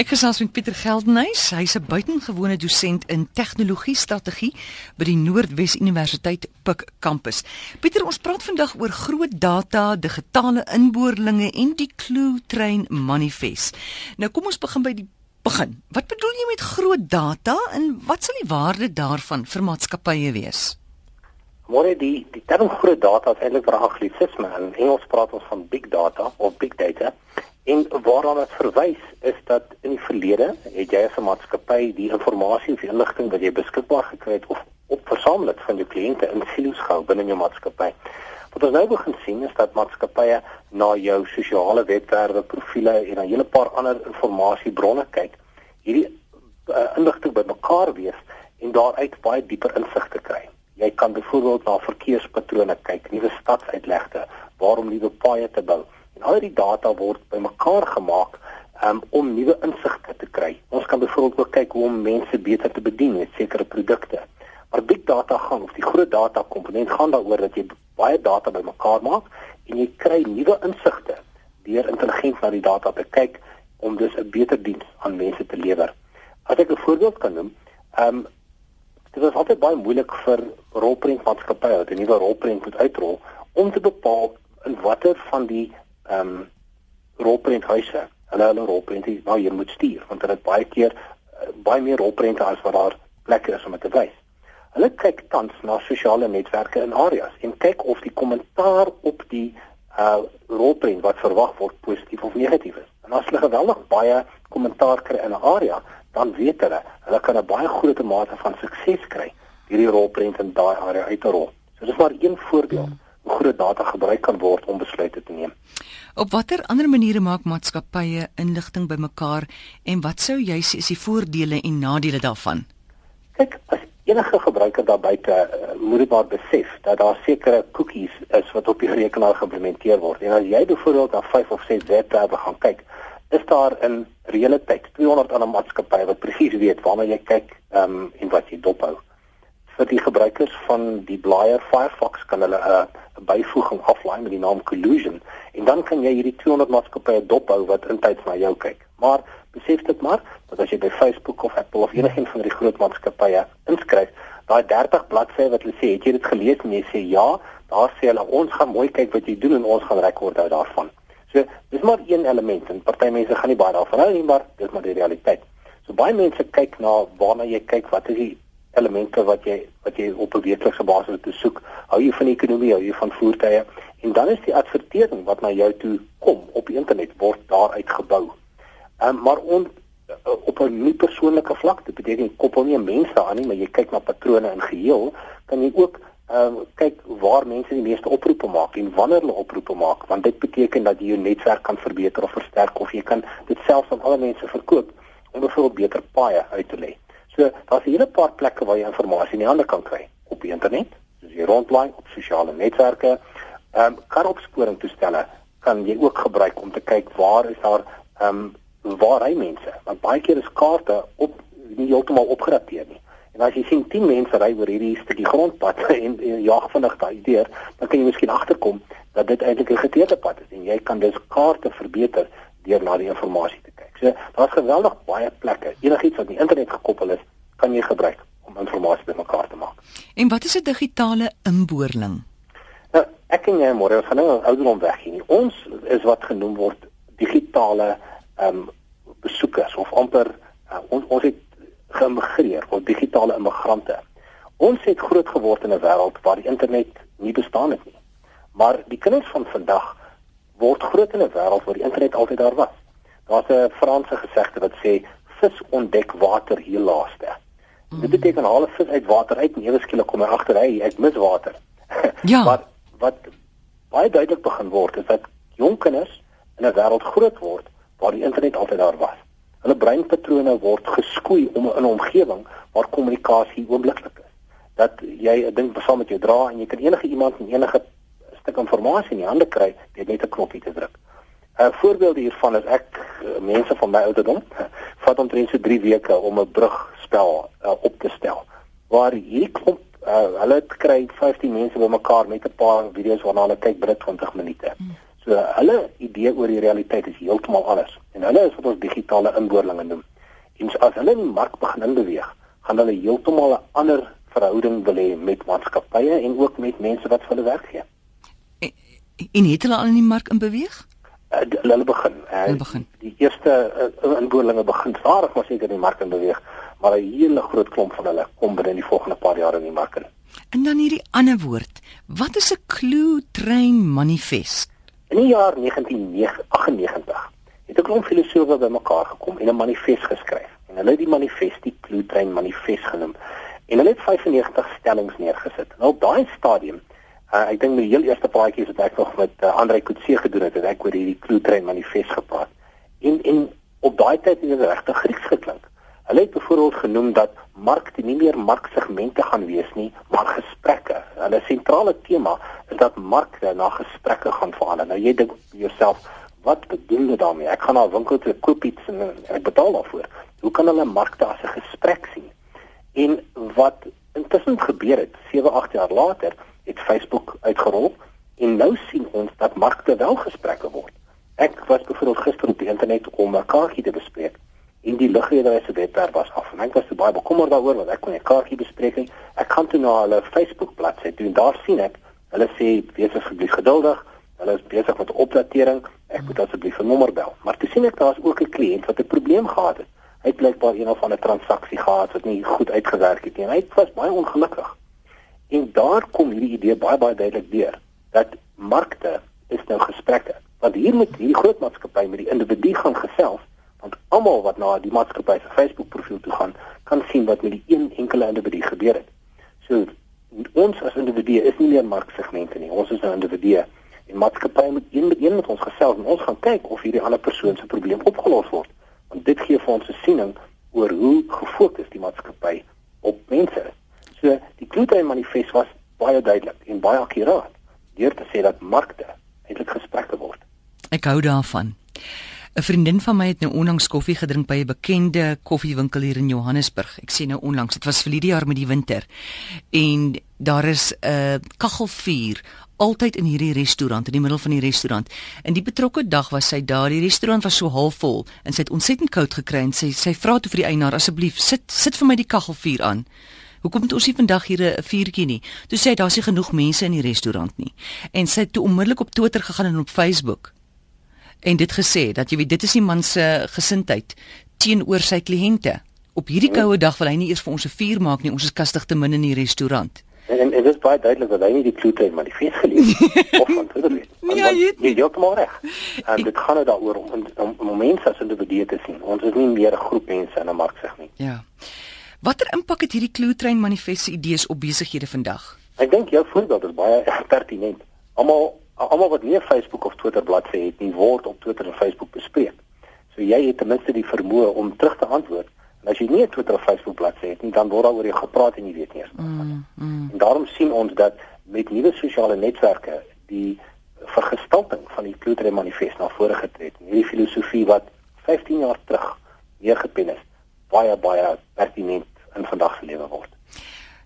Ek gesels met Pieter Geldenhuys. Hy's 'n buitengewone dosent in tegnologie strategie by die Noordwes Universiteit Pik kampus. Pieter, ons praat vandag oor groot data, digitale inboorlinge en die Clue Train manifest. Nou kom ons begin by die begin. Wat bedoel jy met groot data en wat sal die waarde daarvan vir maatskappye wees? Môre die die term groot data is eintlik 'n anglisisme. In Engels praat ons van big data of big data. En waaraan dit verwys is dat in die verlede het jy as 'n maatskappy die inligting of inligting wat jy beskikbaar gekry het of op versamel het van jou kliënte in silo's gehou binne jou maatskappy. Wat ons nou begin sien is dat maatskappye na jou sosiale webwerwe, profile en 'n hele paar ander inligtingbronne kyk. Hierdie uh, inligting bymekaar wees en daaruit baie dieper insig te kry. Jy kan byvoorbeeld na verkeerspatrone kyk, nuwe stadsuitlegte, waarom nuwe paaie te bou En al die data word bymekaar gemaak um, om nuwe insigte te kry. Ons kan byvoorbeeld ook kyk hoe om mense beter te bedien met sekere produkte. Maar big data gaan of die groot data komponent gaan daaroor dat jy baie data bymekaar maak en jy kry nuwe insigte deur intelligent na die data te kyk om dus 'n beter diens aan mense te lewer. As ek 'n voorbeeld kan noem, ehm um, dit is altyd baie moeilik vir rolprentmaatskappye wat 'n nuwe rolprent moet uitrol om te bepaal in watter van die ehm um, rolprenthuise. Hulle hulle rolprente nou jy moet stuur want hulle het baie keer uh, baie meer rolprente as wat daar plekke is om dit te wys. Hulle kyk tans na sosiale netwerke in areas en kyk of die kommentaar op die uh rolprent wat verwag word positief of negatief is. En as hulle geweldig baie kommentaar kry in 'n area, dan weet hulle hulle kan 'n baie groot mate van sukses kry hierdie rolprent in daai area uit te rol. So dis maar een voorbeeld. Hmm hoe groot data gebruik kan word om besluite te neem. Op watter ander maniere maak maatskappye inligting bymekaar en wat sou jy sê is die voordele en nadele daarvan? Kyk, as enige gebruiker daar buite uh, moet dit maar besef dat daar sekere cookies is wat op die rekenaar geïmplementeer word. En as jy byvoorbeeld na 5 of 6 webwerwe gaan kyk, is daar in realiteit 200 ander maatskappye wat presies weet waarna jy kyk um, en wat jy dophou vir die gebruikers van die blaaier Firefox kan hulle 'n uh, byvoeging aflaai met die naam Collusion en dan kan jy hierdie 200 maatskappye dophou wat intyds na jou kyk. Maar besef dit maar dat as jy by Facebook of Apple of enigiets van die groot maatskappye inskryf, daai 30 bladsye wat hulle sê, het jy dit gelees en jy sê ja, daar sê hulle ons gaan mooi kyk wat jy doen en ons gaan rekord hou daarvan. So, dis maar een element en party mense gaan nie baie daarvan hou nie, maar dis maar die realiteit. So baie mense kyk na waarna jy kyk, wat is die elemente wat jy wat jy op 'n weeklikse basis te soek. Hou jy van ekonomie, hou jy van voertuie en dan is die advertering wat na jou toe kom op die internet word daaruit gebou. Ehm um, maar on, uh, op 'n nie persoonlike vlak, dit beteken koppel nie mense aan nie, maar jy kyk na patrone in geheel, kan jy ook ehm um, kyk waar mense die meeste oproepe maak en wanneer hulle oproepe maak, want dit beteken dat jy jou netwerk kan verbeter of versterk of jy kan dit selfs aan alle mense verkoop om byvoorbeeld beter paaie uit te lê. So daar's 'n hele paar plekke waar jy inligting in die hande kan kry op die internet, soos jy rondlaai op sosiale netwerke. Ehm um, karopsporing toestelle kan jy ook gebruik om te kyk waar is daar ehm um, waar hy mense. Want baie keer is kaarte op nie heeltemal opgedateer nie. En as jy sien 10 mense ry oor hierdie stukkie grondpad en, en jaag vinnig daai deur, dan kan jy miskien agterkom dat dit eintlik 'n geteerde pad is en jy kan dus kaarte verbeter deur na die inligting te kyk. So daar's geweldig baie plekke. Enigiets wat die internet gekoppel is, kan jy gebruik om inligting bymekaar te maak. En wat is 'n digitale inboorling? Nou, ek en jy môre gaan nou ouderdom weg hier. Ons is wat genoem word digitale ehm um, besoekers of amper uh, ons ons het geïmmigreer of digitale immigrante. Ons het groot geword in 'n wêreld waar die internet nie bestaan het nie. Maar die kinders van vandag word groot in 'n wêreld waar die internet altyd daar was. Daar's 'n Franse gesegde wat sê vis ontdek water hier laaste. Mm. Dit beteken haal 'n vis uit water uit en ewe skielik kom hy agter hy ek mis water. Ja. maar wat baie duidelik begin word is dat jong kinders in 'n wêreld groot word waar die internet altyd daar was. Hulle breinpatrone word geskoei om in 'n omgewing waar kommunikasie oombliklik is. Dat jy 'n ding saam met jou dra en jy kan enige iemand en enige stuk inligting in die hande kry deur net 'n knoppie te druk. 'n uh, Voorbeeld hiervan is ek uh, mense van my ouderdom vat omtrent so 3 weke om 'n brugspel uh, op te stel waar hierdie klomp uh, hulle kry 15 mense bymekaar met 'n paar video's waarna hulle kyk binne 20 minute. Hmm. So hulle idee oor die realiteit is heeltemal anders. En hulle is wat ons digitale inboorlinge noem. En as hulle in die mark begin beweeg, gaan hulle heeltemal 'n ander verhouding wil hê met maatskappye en ook met mense wat vir hulle werk gee. En, en het hulle al in die mark in beweeg? Uh, hulle begin. Uh, hulle begin. Die, eerste uh, inboorlinge begin stadig maar seker in die mark in beweeg, maar 'n hele groot klomp van hulle kom binne die volgende paar jare in die mark in. En dan hierdie ander woord. Wat is 'n clue train manifest? In die jaar 1998 het 'n klomp filosofe bymekaar gekom en 'n manifest geskryf. En hulle het die manifest die clue train manifest genoem. En hulle het 95 stellings neergesit. Nou op daai stadium Uh, ek dink my heel eerste praatjie wat ek nog met uh, Andre Kutse gedoen het, het ek oor hierdie Clue Train manifest gepraat. En en op daai tyd het dit regtig Grieks geklink. Hulle het byvoorbeeld genoem dat markte nie meer marksegmente gaan wees nie, maar gesprekke. Hulle sentrale tema is dat markte na gesprekke gaan verander. Nou jy dink jouself, wat bedoel hulle daarmee? Ek gaan na 'n winkel toe koop iets en, ek betaal daarvoor. Hoe kan hulle markte as 'n gesprek sien? En wat intussen gebeur het, 7, 8 jaar later, het Facebook uitgerol en nou sien ons dat markte wel gesprekke word. Ek was byvoorbeeld gister op die internet om 'n kaartjie te bespreek en die ligredery se webwerf was af. En ek was baie bekommerd daaroor want ek kon 'n kaartjie bespreek. Ek gaan toe na hulle Facebook bladsy toe en daar sien ek hulle sê wees asseblief geduldig. Hulle is besig met opdatering. Ek moet asseblief 'n nommer bel. Maar toe sien ek daar's ook 'n kliënt wat 'n probleem gehad het. Hy het blykbaar een of ander transaksie gehad wat nie goed uitgewerk het nie. Hy was baie ongelukkig. En daar kom hierdie idee baie baie duidelik deur dat markte is nou gesprekke. Want hier moet hierdie groot maatskappy met die individu gaan gesels want almal wat na die maatskappy se Facebook profiel toe gaan, kan sien wat met die een enkele individu gebeur het. So ons as individue is nie meer marksegmente nie. Ons is nou individue en maatskappy moet een met een met ons gesels en ons gaan kyk of hierdie ander persoon se probleem opgelos word. Want dit gee vir ons 'n siening oor hoe gefokus die maatskappy op mense is. So die Kloetyn manifest was baie duidelik en baie akkuraat deur te sê dat markte eintlik gesprekke word. Ek hou daarvan. 'n Vriendin van my het nou onlangs koffie gedrink by 'n bekende koffiewinkel hier in Johannesburg. Ek sê nou onlangs, dit was vir die jaar met die winter. En daar is 'n kaggelvuur altyd in hierdie restaurant in die middel van die restaurant. En die betrokke dag was sy daar. Die restaurant was so halfvol en sy het ontsettend koud gekry en sy sy vra toe vir die eienaar asseblief sit sit vir my die kaggelvuur aan. Hoekom het ons nie vandag hier 'n vuurtjie nie? Toe sê hy daar's nie genoeg mense in die restaurant nie. En sy het toe onmiddellik op Twitter gegaan en op Facebook en dit gesê dat jy weet dit is die man se gesindheid teenoor sy kliënte. Op hierdie koue dag wil hy nie eers vir ons 'n vuur maak nie. Ons is kastig te min in die restaurant. En en dit is baie duidelik dat hy nie die klote manifest gelees het of van Twitter. Nee, het nie. Jy het maar reg. En dit gaan nou daaroor om om, om mense as individue te sien. Ons is nie meer 'n groep mense in 'n mark seg nie. Ja. Watter impak het hierdie klootrein manifest se idees op besighede vandag? Ek dink jou voorbeeld is baie pertinent. Almal almal wat nie 'n Facebook of Twitter bladsy het nie, word op Twitter en Facebook bespreek. So jy het ten minste die vermoë om terug te antwoord. En as jy nie 'n Twitter of Facebook bladsy het nie, dan word daar oor jou gepraat en jy weet nie eens wat. Mm, mm. En daarom sien ons dat met nuwe sosiale netwerke die vergestalting van die Klootrein manifest na vore getree het. Hierdie filosofie wat 15 jaar terug neergepen is, baie baie pertinent in vandag se lewe word.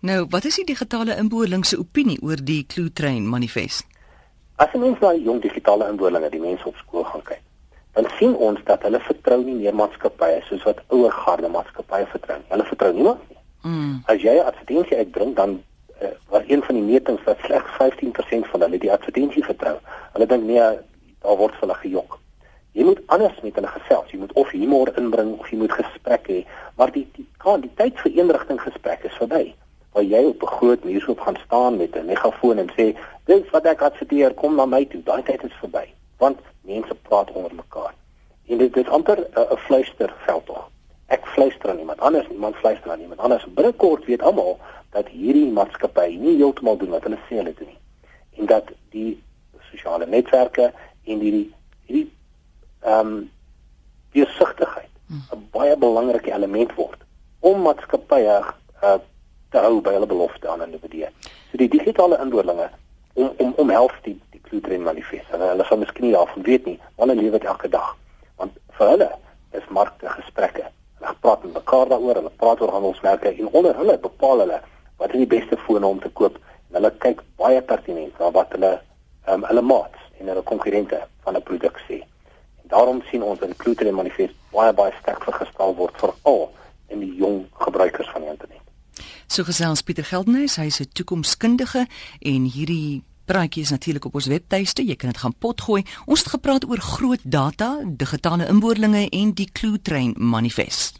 Nou, wat is die digitale inboorling se opinie oor die Klootrein manifest? As jy mens na die jong digitale inboorlinge, die mense op skool gaan kyk, dan sien ons dat hulle vertrou nie meer maatskappye soos wat ouer garde maatskappye vertrou nie. Hulle vertrou niemand nie. Mm. As jy 'n advertensie uitbring, dan uh, was een van die metings dat slegs 15% van hulle die advertensie vertrou. Hulle dink nee, daar word hulle gejok. Jy moet anders met hulle gesels. Jy moet of humor inbring of jy moet gesprek hê, maar die die kan die tyd vir eenrigting gesprek is verby. Waar jy op 'n groot muurhoop gaan staan met 'n megafoon en sê, "Dis wat ek adverteer, kom na my toe." Daai tyd is verby, want mense praat onder mekaar. En dit is amper 'n uh, fluisterveld tog. Ek fluister aan iemand anders, iemand fluister aan iemand anders. Binnekort weet almal dat hierdie maatskappy nie heeltemal doen wat hulle sê hulle doen nie. En dat die sosiale netwerke en die hierdie ehm um, deursigtigheid 'n baie belangrike element word om maatskappye uh, te hou by hulle belofte aan individue. So die digitale inboorlinge om om om help die die Klootrein manifest. En hulle sal miskien nie daarvan weet nie, hulle lewe dit elke dag. Want vir hulle is markte gesprekke. Hulle praat met mekaar daaroor, hulle praat oor handelsmerke en onder hulle bepaal hulle wat is die beste fone om te koop. En hulle kyk baie pertinent na wat hulle ehm um, hulle maats en hulle konkurrente van 'n produk sê. En daarom sien ons in Clutre manifest baie baie sterk vergestel word vir al in die jong gebruikers van die internet. So gesels Pieter Geldenhuys, hy is 'n toekomskundige en hierdie praatjie is natuurlik op ons webtuiste. Jy kan dit gaan potgooi. Ons het gepraat oor groot data, digitale inboorlinge en die Clue Train manifest.